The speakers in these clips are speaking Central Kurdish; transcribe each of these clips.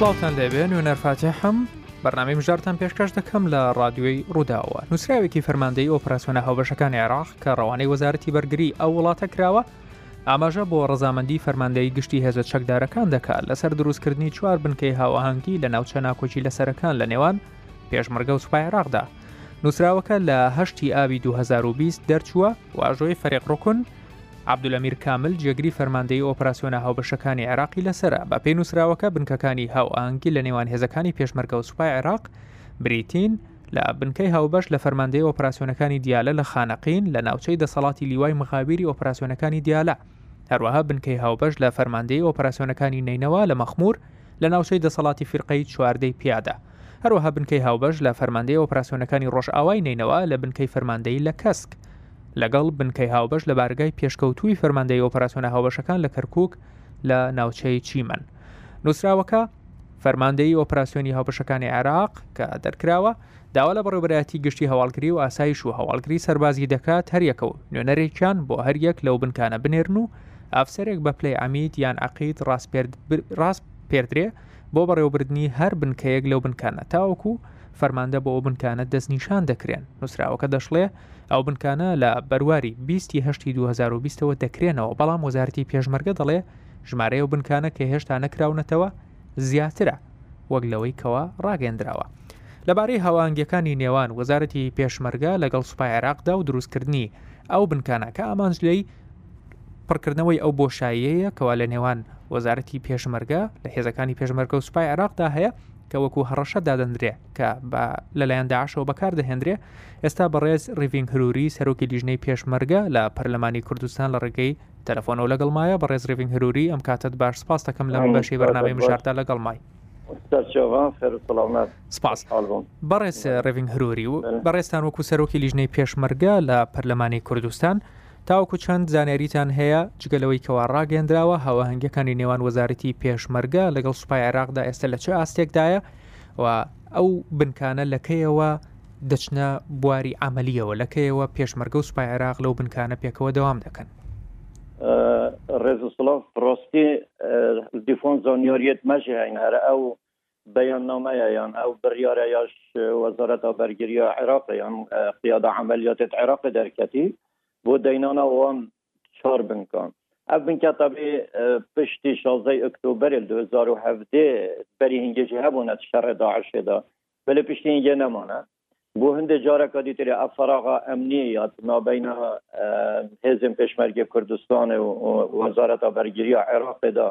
سلااوان لەبێ نوێنەرفاتی هەم بەنامی مژارتان پێشکەش دەکەم لە رادیۆی ڕووداوە نووسراوێکی فەرماندەی ئۆپراسسیۆنە هاوبەشەکان عێراق کە ڕەوانەی وەزارەتی بەرگری ئەو وڵاتە کراوە ئاماژە بۆ ڕزامەندی فەرماندەی گشتی هێزە چەکدارەکان دەکات لەسەر دروستکردنی چوار بنکەی هاوەهنگی لە ناوچە ناکۆچی لەسەرەکان لە نێوان پێشمەرگە و سوپای عراقدا نووسراوەکە لە هەشتی ئاوی 2020 دەرچووە واژۆی فەرێقڕکن و عبدولەمیر کامل جێگری فەرماندەی ئۆپراسسیۆنە هاوبەشەکانی عێراقی لەسرە بە پێی نووسراوەکە بنکەکانی هاوئانگی لە نێوان هێزەکانی پێشمەرگە و سوپای عێراق بریتین لە بنکەی هاوبەش لە فەرماندەی ئۆپراسسیۆنەکانی دیالە لە خانەقین لە ناوچەی دەسەڵاتی لیوای مخابیری ئۆپراسسیۆنەکانی دیالە هەروەها بنکەی هاوبەش لە فەرماندەی ئۆپراسسیۆنەکانی نینەوە لە مەخمور لە ناوچەی دەسەڵاتی فرقەی چواردەی پیادا هەروەها بنکەی هاوبەش لە فەرماندەی ئۆپراسسیۆنەکانی ڕۆژئاوای نینەوە لە بنکەی فەرماندەی لە کەسک لەگەڵ بنکەی هاوبەش لە بارگای پێشکەوتووی فەرماندەی ئۆپەراسسیۆنە هاوبەشەکان لە کەرکک لە ناوچەی چیمەن نووسراوەکە فەرماندەی ئۆپراسسیۆنی هاوبەشەکانی عێراق کە دەرکراوە داوا لە بەڕێبەتی گشتی هەواڵگری و ئاسایش و هەواڵگری سەربازی دەکات هەریەکە و نوێنەرێکیان بۆ هەریەک لەو بنکانە بنێرن و ئافسەرێک بە پلی ئامید یان عقید ڕاست پێدرێ بۆ بەڕێوەبردننی هەر بنکەیەک لەو بنکانە تاوەکو فەرماندە بۆ ئەو بنکانە دەستنیشان دەکرێن نووسراوەکە دەشڵێ ئەو بنکانە لە بەرواری 2020 2020ەوە دەکرێنەوە بەڵام وەزارتی پێشمەرگە دەڵێ ژمارەیە و بنکانە کە هێشتا نەکراونەتەوە زیاترە وەک لەوەی کەوە ڕاگەندراوە. لەبارەی هەوانگەکانی نێوان وەزارەتی پێشمەرگە لەگەڵ سوپای عێراقدا و دروستکردنی ئەو بنکانەکە ئامانجلەی پڕکردنەوەی ئەو بۆشاییەیە کەوا لە نێوان وەزارەتی پێشمەرگە لە هێزەکانی پێشمەرگە و سوپای عێراقدا هەیە کە وەکو هەڕەشە دادەندرێ کە لەلایەن داعشەوە بەکاردەهێنرێ ئێستا بەڕێز ڕیڤنگ هەروری سەرۆکی لیژنەی پێشمەرگە لە پەرلەمانی کوردستان لە ڕێگەی تەلەفۆنەوە لەگەڵمایە بە ڕێز ڕیڤنگ هەروری ئەم کاتت باش سپاس دەکەم لەم بەشی بەرنامەی مژاردا لەگەڵمای. سپاس بەڕێز ڕێڤنگ هەروری و بەڕێستان وەکو سەرۆکی لیژنەی پێشمەرگە لە پەرلەمانی کوردستان تاوکو چەند زانیاریتان هەیە جگەلەوەی کەوا ڕاگەندراوە هەواهنگەکانی نێوان وەزارەتی پێشمەرگە لەگەڵ سوپای عێراقدا ئێستا لە چه ئاستێکدایە و ئەو بنکانە لەکەیەوە دەچنە بواری ئەعملیەوە لەکەیەوە پێشمەرگە و سوپای عێراق لەو بنکانە پێکەوە دەوام دەکەن ڕێزسلااف ڕاستی دیفۆن زۆنیۆریت مەژی هەینهرە ئەو بەیاننامەیە یان ئەو بڕیاە یاش وەزارەت بەرگریە عێراق یان قیادا عملیاتێت عێراق دەرکەتی بۆ دەینانە ئەوان چار بنکان ev binka tabê piştî şazey oktoberê 2007 berî hingecî hebûne şerre daişê da belê piştî hinge nemane bu hindê careka dîtirê ev feraqa emniyê ya nabeyna hêzên pêşmergê Kurdistanê û wezareta bergiriya Iraqê da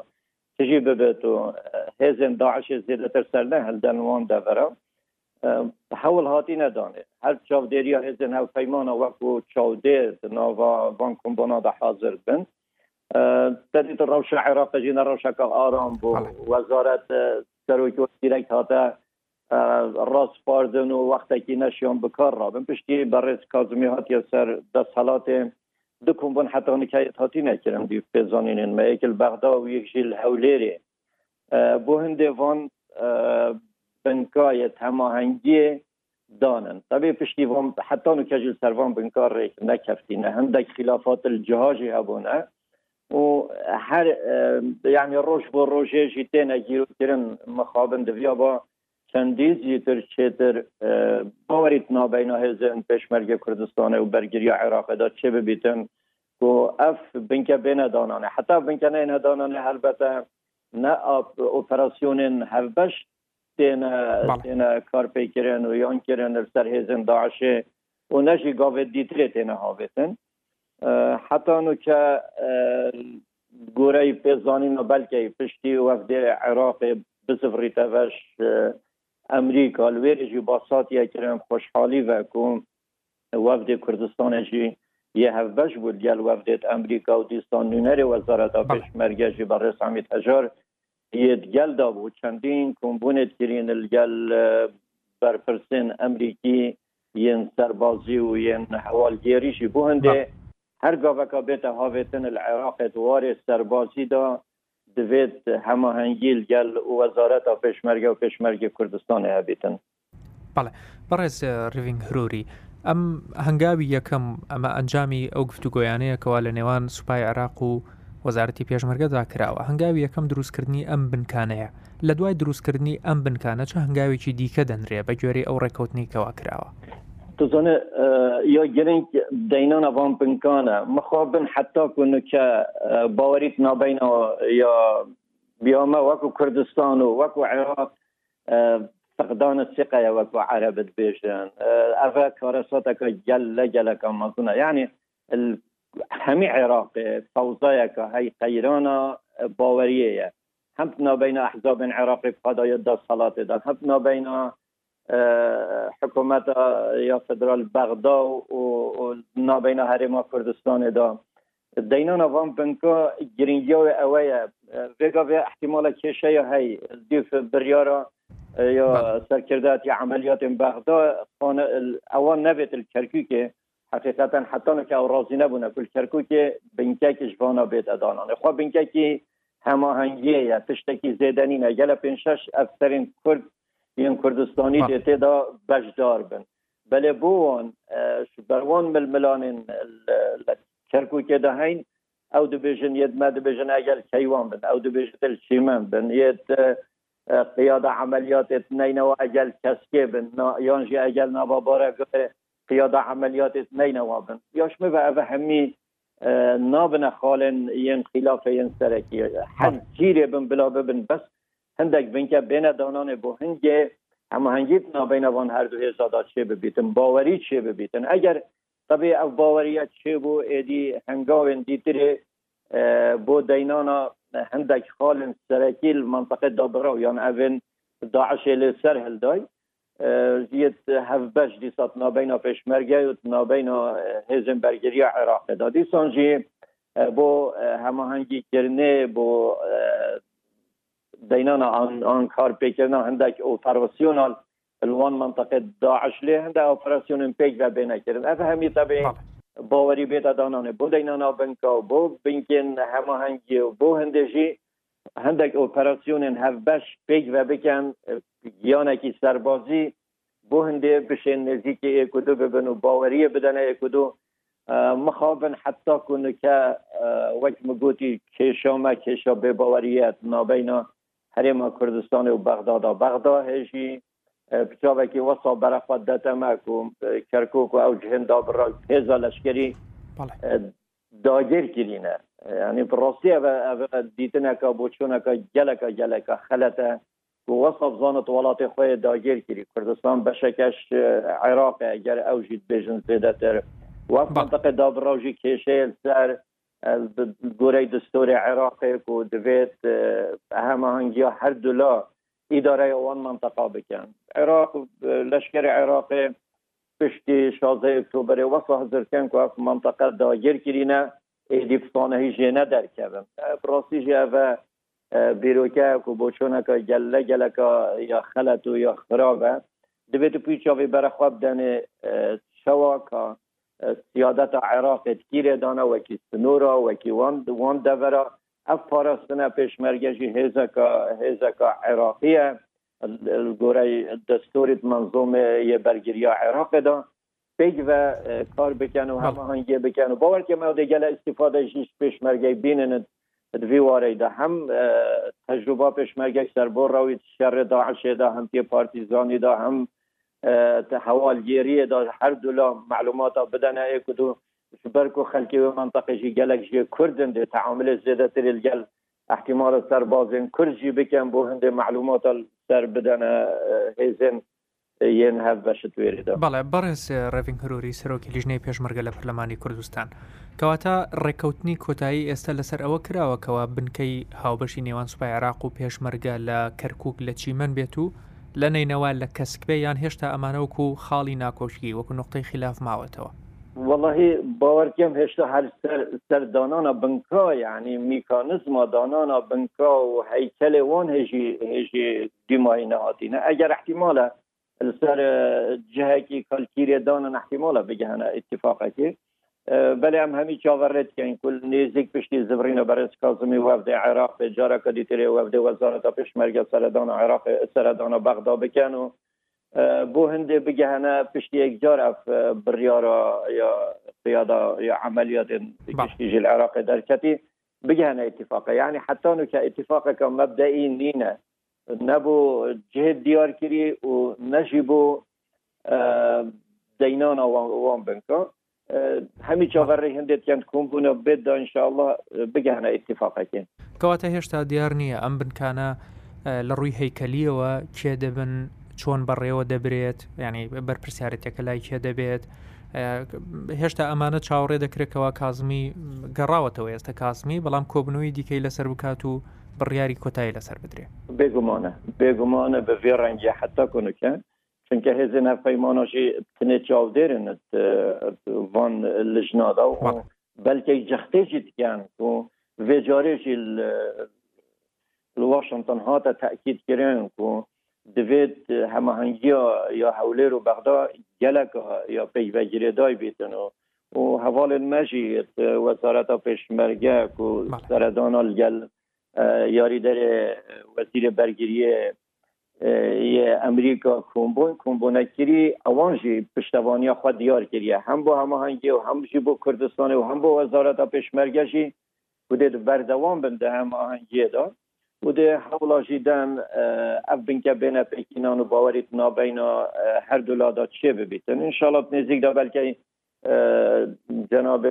tijî bibêt û hêzên daişê zêdetir ser ne helden wan devera هەول هاتی نەدانێت هەر چاودێریا هێزن هەو فەیمانە وەکو چاودێر ناوا بان کۆمبۆنادا حاضر بن تەدیت ڕەوشە عێراقەژینە ڕەوشەکە ئارام بوو وەزارەت سەرۆکی وەسیرەك هاتە ڕاستپاردن و وەختێکی نەشیان بکار ڕابن پشتی بەڕێز کازمی هاتیە سەر دەستهڵاتێ دو کۆمبۆن حتانکایت هاتی نەکردم دی پێزانینن مەیەکل بەغدا و یەکژیل هەولێرێ بۆ هەندێ وان بنکای های دانن دانن پشتی پشتیوان حتی نو کجل سروان نکفتی کار هم دک خلافات الجهاجی هبونه و هر یعنی روش بر روشه جیتی نگیرو کرن مخابن دویا با چندیز جیتر چیتر باوریت نابینا هزن پشمرگ کردستان و برگیری عراق دا چه ببیتن و اف بینکه بین دانانه حتی بینکه نه دانانه البته نه اپراسیون هفبش تینا تینا بله. کارپی و یان کرن سر هزن داعش و نجی گاوه دیتره تینا هاویتن حتی نو که گوره پیزانی نو بلکه پشتی وفد عراق تا وش امریکا لویر جی باسات یا کرن خوشحالی و کم وفد کردستان جی یه هفبش بود یا وفد امریکا و دیستان نونر وزارت پیش بله. مرگه جی بر رسامیت هجار یدگل دا بو چندین کنبونت کرین الگل برپرسین امریکی ين سربازي وين حوالگيري شي بو هنده هر گاوکا بیت هاوتن العراق دوار سربازی دا دوید هماهنگی گل وزارت پشمرگ و پشمرگ کردستان هبیتن بله بەڕێز ڕڤنگ اه، هروری ئەم هەنگاوی یەکەم ئەمە ئەنجامی ئەو گفتوگۆیانەیە کەوا لە نێوان عراق و وەزارەتی پێشمەرگە داکراوە هەنگاوی یەکەم دروستکردنی ئەم بنکانەیە لە دوای دروستکردنی ئەم بنکانە چه هەنگاوێکی دیکە دەنرێ بە گوێری ئەو ڕێکوتنیکەوا کراوە. تزانه یا گرنگ دینان وان بنکانه مخابن حتی کنه که باوریت نابین یا بیامه وکو کردستان و وکو عراق فقدان الثقه یا وکو عربت بیشن اوه کارسات که گله گله کم مکنه یعنی همی عراق فوضای که های باورية باوریه هم بین احزاب عراقي قضايا دا صلات دا هم بین اه، حکومت اه، یا فدرال بغدا و نابین هرما کردستان دا دینان وان بنکا گرینگیا و اوه به احتمال کشه یا هی دیف بریارا اه، یا سرکردات عمليات عملیات بغدا اوان نبت الکرکی حقیقتا حتان که او راضی نبونه کل کرکو که بینکه که جوانا بید ادانانه خواه بینکه که هماهنگیه یا تشتکی زیدنی نگل پینشش افترین کرد این کردستانی دیتی دا بجدار بن بله بوان بروان ململانین کرکو که دا هین او دبیژن ید ما دبیژن اگل کیوان بن او دبیژن تل چیمن بن ید قیاده عملیات اتنین و اگل کسکه بن یانجی اگل نباباره گره قیاده عمليات اثنين وابن ياش مبا أهمي نابن خالن ين خلاف ين سرکی حد جیره بن بلا ببن بس هندک بین که بین دانان بو هنگه اما هنگیت نابین وان هر دو هزادا چه ببیتن باوری چه ببیتن اگر طبی او باوریت چه بو ایدی هنگاوین دیتره بو دینانا هندک خالن سرکی المنطقه دابرو یان يعني اون داعش لسر دای زید دی سات نابینا پشمرگه و نابینا هزم برگری عراق دادی سانجی با همه هنگی کرنه با دینان آن, کار کار پیکرنا هندک اوپراسیونال الوان منطقه داعش لی هنده اوپراسیون پیک و بینه کرن اف همی طبعی خب. باوری بیتا دانانه با دینان آبنکا و بو بینکن هماهنگی و با هندجی هندک اپراسیون هف بش پیگ و بکن سربازی سربازی بۆ هنده بشێن نزیکی ایکودو ببن و باوەریە بدن ایکودو مخابن حتا که وک مگوتی کێشامە کێشا باوریه باوەریەت نابینا حریم کردستان و بغدادا هشی هێژی که وەسا برخواد دەتەمەک و کرکوک و ئەو جهندا بڕ پیزا لشکری بله. داگیر کرینه ینی ڕاستیە دیتنەکە بۆ چۆنەکە گەلەکە گەلەکە خەلەتە وەسە بزانت وڵاتی خۆی داگیر کردی کوردستان بەشەکەش عێراق گەر ئەوژیت بێژن زێدەتر وەقتەکە دابڕژی کێشەیە سەر گۆرەی دستۆری عێراقێک و دەبێت هەمەهنگگی هەر دولا ئیدارای ئەوان منتەقا بکەن عێراق لەشکری عێراقی پشتی 16 ئۆکتۆبری وەسە هزرکەن کو منتەقە داگیر کردینە ایدیفتانه هیچی جی ندر کبم براسی جی بیروکه او که بوچونه که گله گله که یا خلط و یا خرابه دوی تو پیچ آوی برا دنه شوه که سیادت عراق تکیره دانه وکی سنورا وکی واند واند دورا اف پارستنه پیش مرگشی هیزه که عراقیه گوره دستوریت منظوم یه برگیریا عراق دانه بگ و کار بکن و بله. هماهنگی بکن و باور که ما دیگه استفاده جیش پیشمرگی بینن دوی واره ده هم تجربه پیشمرگی سر بر روی شر داعش ده هم پی پارتیزانی ده هم گیری ده هر دولا معلومات بدن ای کدو برکو خلکی و منطقه جی گلک جی کردن ده تعامل زیده تری گل احتمال بازن کرد جی بکن بو هنده معلومات سر بدن هیزن یەن هەف بەشت وێرێدا بەڵێ بەڕێز ڕێڤنگ هەروری سەرۆکی لیژنەی پێشمەرگە لە پەرلەمانی کوردستان کەواتە ڕێکەوتنی کۆتایی ئێستا لەسەر ئەوە کراوەکەەوە بنکەی هاوبەشی نێوان سوپای عراق و پێشمەرگە لە کەرکک لە چیمەن بێت و لە نینەوە لە کەسکبێ یان هێشتا ئەمانەوەکو و خاڵی ناکۆشکی وەکو نقطەی خلاف ماوەتەوە والله باوەکەم هێشتا هەر سەردانانە بنکا یعنی میکانزما دانانە بنکا و هەیکلێ وان هێژی هێژی دیمای نهاتینە ئەگەر احتیمالە سر کی کلکیری دانن احتمالا بگهنه کی بله هم همی چاورت که این کل نیزیک پشتی زبرین و برس کازمی وفد عراق به جارا کدی تیره وفد وزارت مرگ سردان عراق سردان بغدا بکن و بو هنده بگهنه پشتی یک جار اف بریارا یا قیادا یا عملیات پشتی بله. جل عراق درکتی بگهنه اتفاقه یعنی حتی نو که اتفاقه که مبدعی نینه نەبوو جهێت دیارکردی و نەژی بۆ دەینان ئەوان بنکە هەمی چاغەڕی هەندێکیان کۆمبوونە بێت داینشاءله بگەهنە ئاتفاقەکەن کەواتە هێشتا دیار نییە ئەم بنکانە لە ڕووی هەیکەلیەوە کێ دەبن چۆن بەڕێوە دەبرێت ینی بەرپسیارەتەکە لای کێ دەبێت هێشتا ئەمانە چاوەڕێ دەکرێتەوە کازمی گەڕاوەتەوە ئێستا کاسمی بەڵام کۆبنەوەی دیکەی لەسەر بکات و بریاری کوتای لسر بدری بیگمانه بیگمانه به وی رنگی حتا کنه که چونکه هزینا پیمانوشی تنه چاو دیرن وان لجنا و بلکه جختی جید کن و وی جاریشی ها تا تأکید کردن و دوید همه یا حولی رو بغدا گلک یا پیوگیری دای بیدن و و حوال مجید وزارت ها پیشمرگه و بله. سردان ها یاری در وزیر برگیری امریکا کنبون کنبونکیری اوان جی پشتوانی خود دیار کریه هم با هنگی و هم با کردستان و هم با وزارت پشمرگه جی بوده بردوام بنده هماهنگی دار بوده حولا جیدن اف بینکه بین پیکینان و باوریت نابین هر دولادا چه ببیتن انشالله نزدیک دا بلکه جناب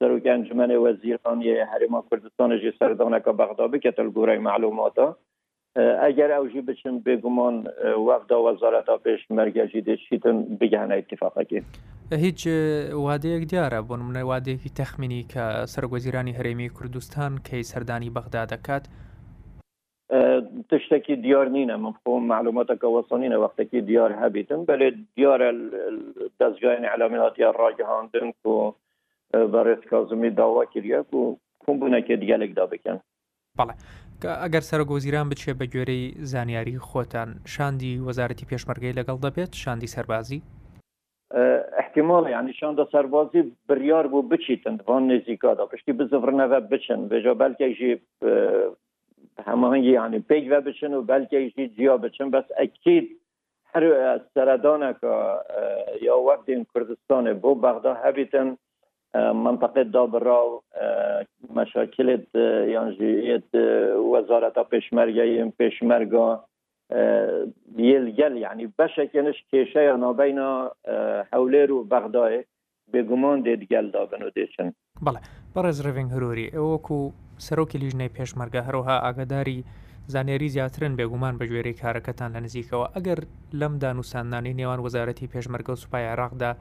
سەرۆک ئەنجمەنێ وەزیرخانیە هەرێما کوردستانێکی سەردانەکە بەغدا بکەێتە گۆرەی معلوماتە ئەگەر ئەوژی بچن بێگومان وەفدا وەزارەتا پێش مەرگەژی دێشیتن بگەانە اتفاقەکە. هیچ وادەیەک دیارە بۆ منە وادەیەکی تەخمینی کە سەرگۆزیرانی هەرێمی کوردستان کەی سەردانی بەغدا دەکات تشتێکی دیار نینە من خۆم معلوماتەکە وەسانینە وەختێکی دیار هەبیتن بەێ دیارە دەستگایانی علامیناتی ڕاگەهاندن و بەڕێز کازمی داوا کردیاک بله. و کوم بوونەکە دیگر بکەن بەڵێ کە اگر سەرگۆزیران بچێ بە گوێرەی زانیاری خۆتان شاندی وەزارەتی پێشمەرگەی لەگەڵ دەبێت شاندی سربازی؟ احتماله. یعنی شاند سربازی بریار بو بچیتن وان دا پشتی بزرگ بچن بجا بلکه ایجی یعنی پیگ و بچن و بلکه ایجی جیا بچن بس اکید هر سردان که یا وقتی کردستان بو بغدا هبیتن منطقه دابرا مشاکل یانجیت وزارت پشمرگه پشمرگا یلگل یعنی بشکنش کشه یا نابین حوله رو بغدای به گمان دیدگل دابن و دیچن بله بەڕێز ڕێڤنگ هەروری ئەوەکو سەرۆکی لیژنەی پێشمەرگە هەروها ئاگاداری زانێری زیاترن بێگومان بە ژێری کارەکەتان لە نزیکەوە ئەگەر لەم دانووساندانی نێوان وەزارەتی پێشمەرگە و سوپای عراقدا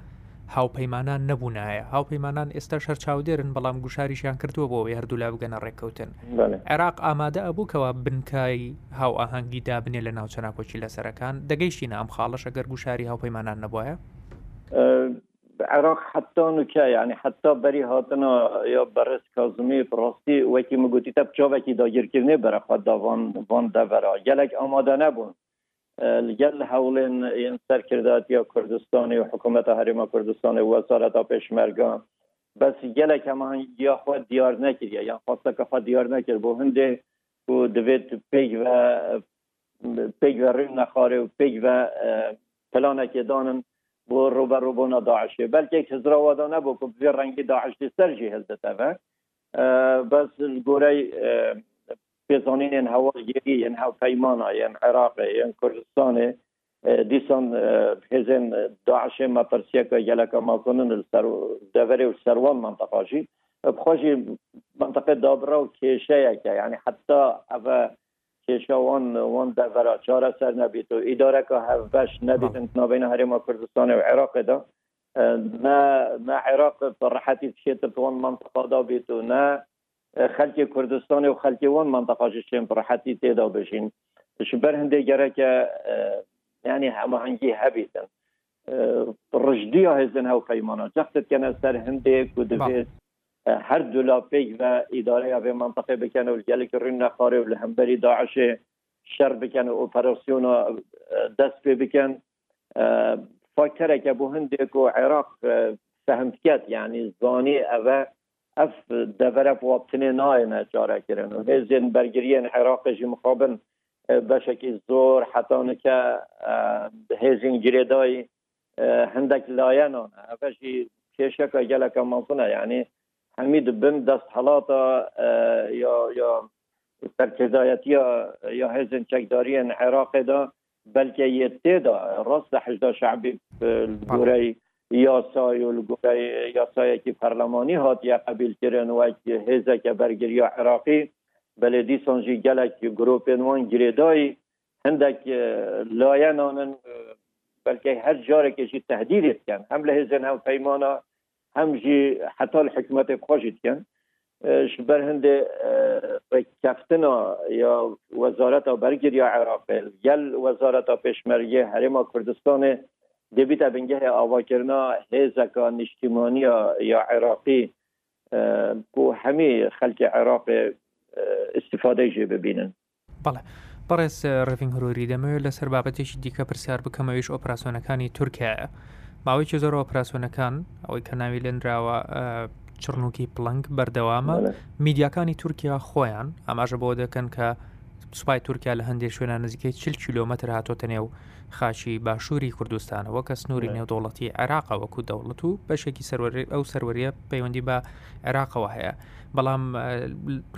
هاوپەیمانان نەبوونایە هاوپەیمانان ئێستا شەر چاودێرن بەڵام گوشاریشیان کردووە بۆ هەردوو لا بگەنە ڕێککەوتن عێراق ئامادە ئەبووکەوە بنکایی هاو ئاهەنگی دابنێ لە ناوچەناکۆچی لەسەرەکان دەگەیشتی نام خاڵەشە گەر گوشاری هاوپەیمانان نەبواە عراق حتا نوکە یعنی حتا بەری هاتنە یا بەرز کازمی ڕاستی وەکی مگوتی تە بچاوێکی داگیرکردنی بەرەخوا داوان دەبەرە گەلێک ئامادە نەبوون این هەوڵێن یا کردستانی و حکومت حکوومەتە هەرێمە کوردستانی مرگان بس بەس گەلێک یا خود دیار خواسته که خود دیار که بو هنده و و پیگ و و نخاره و رو پلانەکێدانن بۆ بلکه داعشێ بەلکێک که بو کو بزیر رنگی داعشتی تا هەزدەتەە بس گوره هوا پێزانینێن هەوەگیری هوا هاوپەیمانە یەن عێراقی یەن کوردستانی دیسان پرسیه که مەپەرسیەکە ما ماکۆنن دوری و منطقه منتەقاژی بخۆشی منطقه دابرا و یکی یعنی حتی ئەە کێشەوان وان دەڤرا چارە سر نەبییت و ئیدارەکە هەڤش نەبیتن نابینە هەرێمە کوردستانی و عێراقدا نه نه عێراق راحتی بشێتە توان منطقه دا بیتو نه خەلکی کوردستانی و خەلکیوان منطقەشێن بڕحەتی تێدا بشین بەر هەندێک گەرەکە ینی هەماهنگگی هەبیتن ڕژدی هێزن هەو پەیمانە جەختتکەە سەر هەندێک و دەبێت هەر دولاپێک بە ئیدارەیە بێ منطقێ بکەن و گەلێکی ڕین نەخارێ و لە هەمبەری داعشێ شەر بکەن و ئۆپەرسیۆنە دەست پێ بکەن فاکتەرێکە بۆ هەندێک و عێراق فەهمکەت یعنی زانی ئەوە ev devere poaptinê nayene carekirin û hêzên bergiriyên Iraqê jî mixabin beşekî zor hetanike hêzên girêdayî hindek layenan ev jî kêşeka geleke mansune yani hemî dibin dest helata ya ya serkdayetiya ya hêzên çekdariyên Iraqê da belki yê têda rast hejda şebî gorey یا که یاسایەکی پەرلەمانی هاتیە قبیلکردن و هێزەکە بەرگریا عراقی بەێ بله، نوان گەلێکی گریدای هندک لاین آنن، بلکه هر جاره که جی تهدید کن هم لحظه زن هم پیمانا هم جی حتی حکمت خوشید کن شبر یک کفتنا یا وزارت برگیر یا وزارت یل وزارت پشمرگی حریم کردستان دەبیتە بنگەهێ ئاواکردنا هێزەکە نیشتیمانیە یا عێراقی بۆ هەمی خەلکی عێراقێ استفادەی ژێ ببینن بەڵێ. بەڕێز ڕفین هروری دەمەوێت لەسەر بابەتێکی دیکە پرسیار بکەمەویش ئۆپراسۆنەکانی تورکایە ماوەیکی زۆر ئۆپراسۆنەکان ئەوەی کە ناوی لێنراوە چڕنوکی پلنگ بەردەوامە میدیاکانی تورکیا خۆیان ئاماژە بۆ دەکەن کە سوپای تورکیا لە هەندێک شوێنە نزیکەی چل کیلومتر هاتۆتە نێو خاچی باشووری کوردستانەوە کە سنووری نێودوڵەتی عێراقا وەکو دەوڵەت و بەشێکی سەروەری ئەو سەروەریە پەیوەندی بە عێراقەوە هەیە بەڵام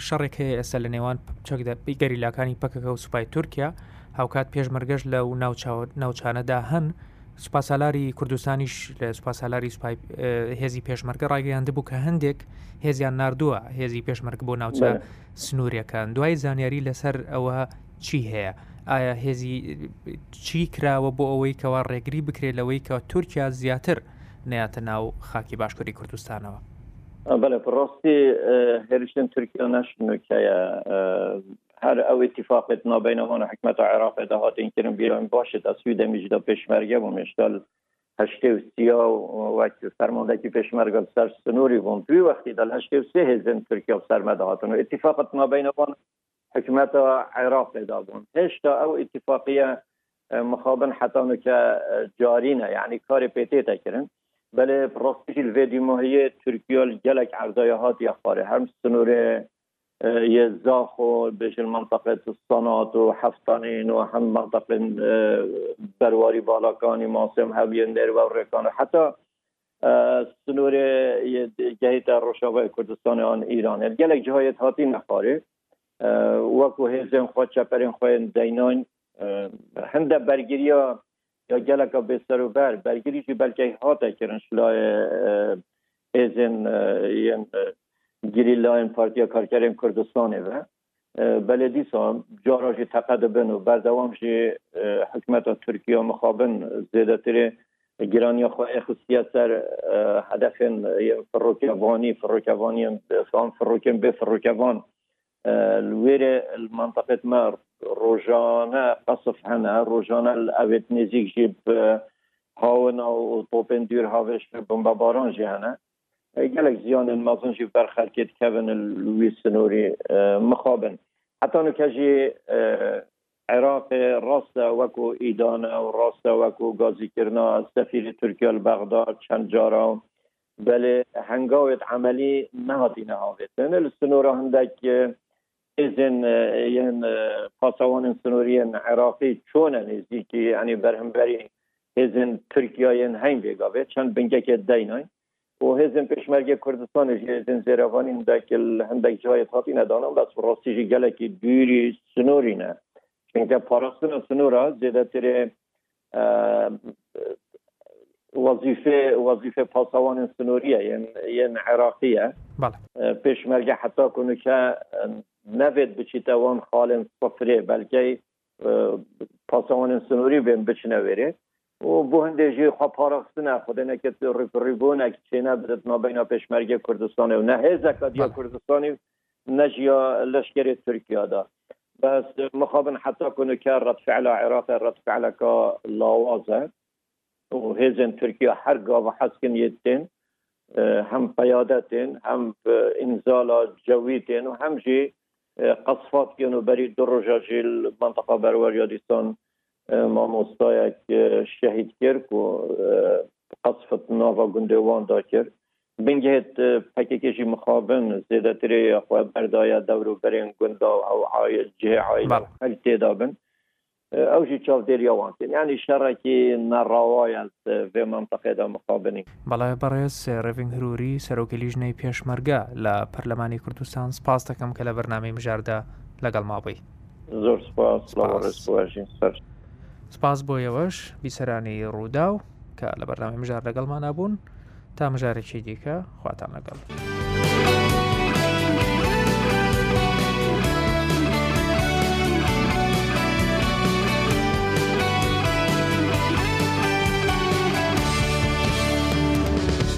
شەڕێک هەیە ئێستا لە نێوان چەکدا گەریلاکانی پەکەکە و سوپای تورکیا هاوکات پێشمەرگەش لە و ناوچانەدا هەن سوپاسالاری کوردستانیش لە سوپاسالاری هێزی پێشمەرگە ڕاگەیاند بوو کە هەندێک هێزیان نردووە هێزی پێشمەرگ بۆ ناوچە سنووریەکان دوای زانیاری لەسەر ئەوە چی هەیە ئایا هێزی چی کراوە بۆ ئەوەی کەوا ڕێگری بکرێت لەوەی کە تورکیا زیاتر نەیاتە ناو خاکی باشکوری کوردستانەوە بەڵێ ڕاستی هێرشن تورکیا ناشنوکایە اتفاق اتنا بین اوان حکمت عراق این کردن بیران باشد از سوی دەمیژ دا پشمرگه بوو مشتال هشته و سیا و که پشمرگه سر سنوری بوم دوی وقتی دل هشته و ترکیه و تورکیا سەرمە اتفاق و بین اوان حکمت عراق دا بوم هشتا او اتفاقیه مخابن حتی که جارینه یعنی کار پیتی تکرن بله راستش الویدیو ماهی ترکیه جلک عرضای هات هم سنوره يزاخو بيش المنطقة الصنات وحفتانين وهم منطقة برواري بالاكاني ماسم هبين دير وريكان حتى سنور جهيت الرشاوة کردستانی آن ایران یعنی گلک جهيت هاتي نخاره وكو هزين خود چپرین خواهن دینان هند، برگیری یا گلک بستر و بر برگیری چی بلکه هاته کرن شلای هزن گریلا این پارتیا کارکر این کردستانه و بله دیسا جارا جی تقدبن و بردوام جی حکمت ترکیه مخابن زیده تره گرانی خواهی اخصیت سر هدف فروکوانی فروکوانی هم فروکن به فروکوان لویر منطقه ما روژانه قصف روژانه روجانا الاوت نزيك جیب هاونا و دير هاوش بمباباران جیهنه گلک زیان مازن جیو برخلکیت کت کون لوی سنوری مخابن حتی نو کجی عراق راست وکو ایدان و راست وکو گازی کرنا سفیر ترکیه البغداد چند جارا بله هنگاویت عملی نهادی نهاویت این سنور هندک ازن این پاسوان سنوریان عراقی چونه نزدیکی یعنی برهم بری ازن ترکیه این بگاوید چند بنگه که دینایی و هزم پشمرگ کوردستان جیزن زیروانی هندک هندک جای تاپی ندانم بس راستی جی گلکی دوری سنوری نه چونکه پاراستن سنورا زیده تره وظیفه وظیفه پاسوان سنوریه یعنی یعنی عراقیه بله پشمرگ حتی کنو که نوید بچیت وان خالن صفره بلکه پاسوان سنوری بین بچنه وره و بو هندجی خو سنا خود نه که ریبون که چینه بدت ما بین پشمرگ کردستان و نه هزکادیا کردستان نه جیا لشکر ترکیه دا بس مخابن حتی کنه که رد فعل عراق رد فعل که لاوازه و هزن ترکیه هر گاوه حسکن یدتین هم قيادتين هم انزال و وهم جی قصفات كانوا بريد دروجة المنطقة بروريا ديستان مامۆستایەک شەهید کرد و قەسفت ناوا گوندێوان دا کرد بنگێت پەکێکێکی مخابن زێدەترێ یاخوا بەردایە دەور و بەرێن گوندا و جێ هەل تێدا بن ئەو ژی چاودێریاوان ینی شەڕێکی نەڕاوایە بێ منتەقێدا مخابنی بەڵای بەڕێز ڕێڤنگ هروری سەرۆکی لیژنەی پێشمەرگە لە پەرلەمانی کوردستان سپاس دەکەم کە لە بەرنامی مژاردا لەگەڵ مابی زۆر سپاس سەر. سپاس بۆیەوەش بیسەرانی ڕوودا و کە لە بەرنامە مژار لەگەڵمان نبوون تا مژارێکی دیکە خواتان لەگەڵ.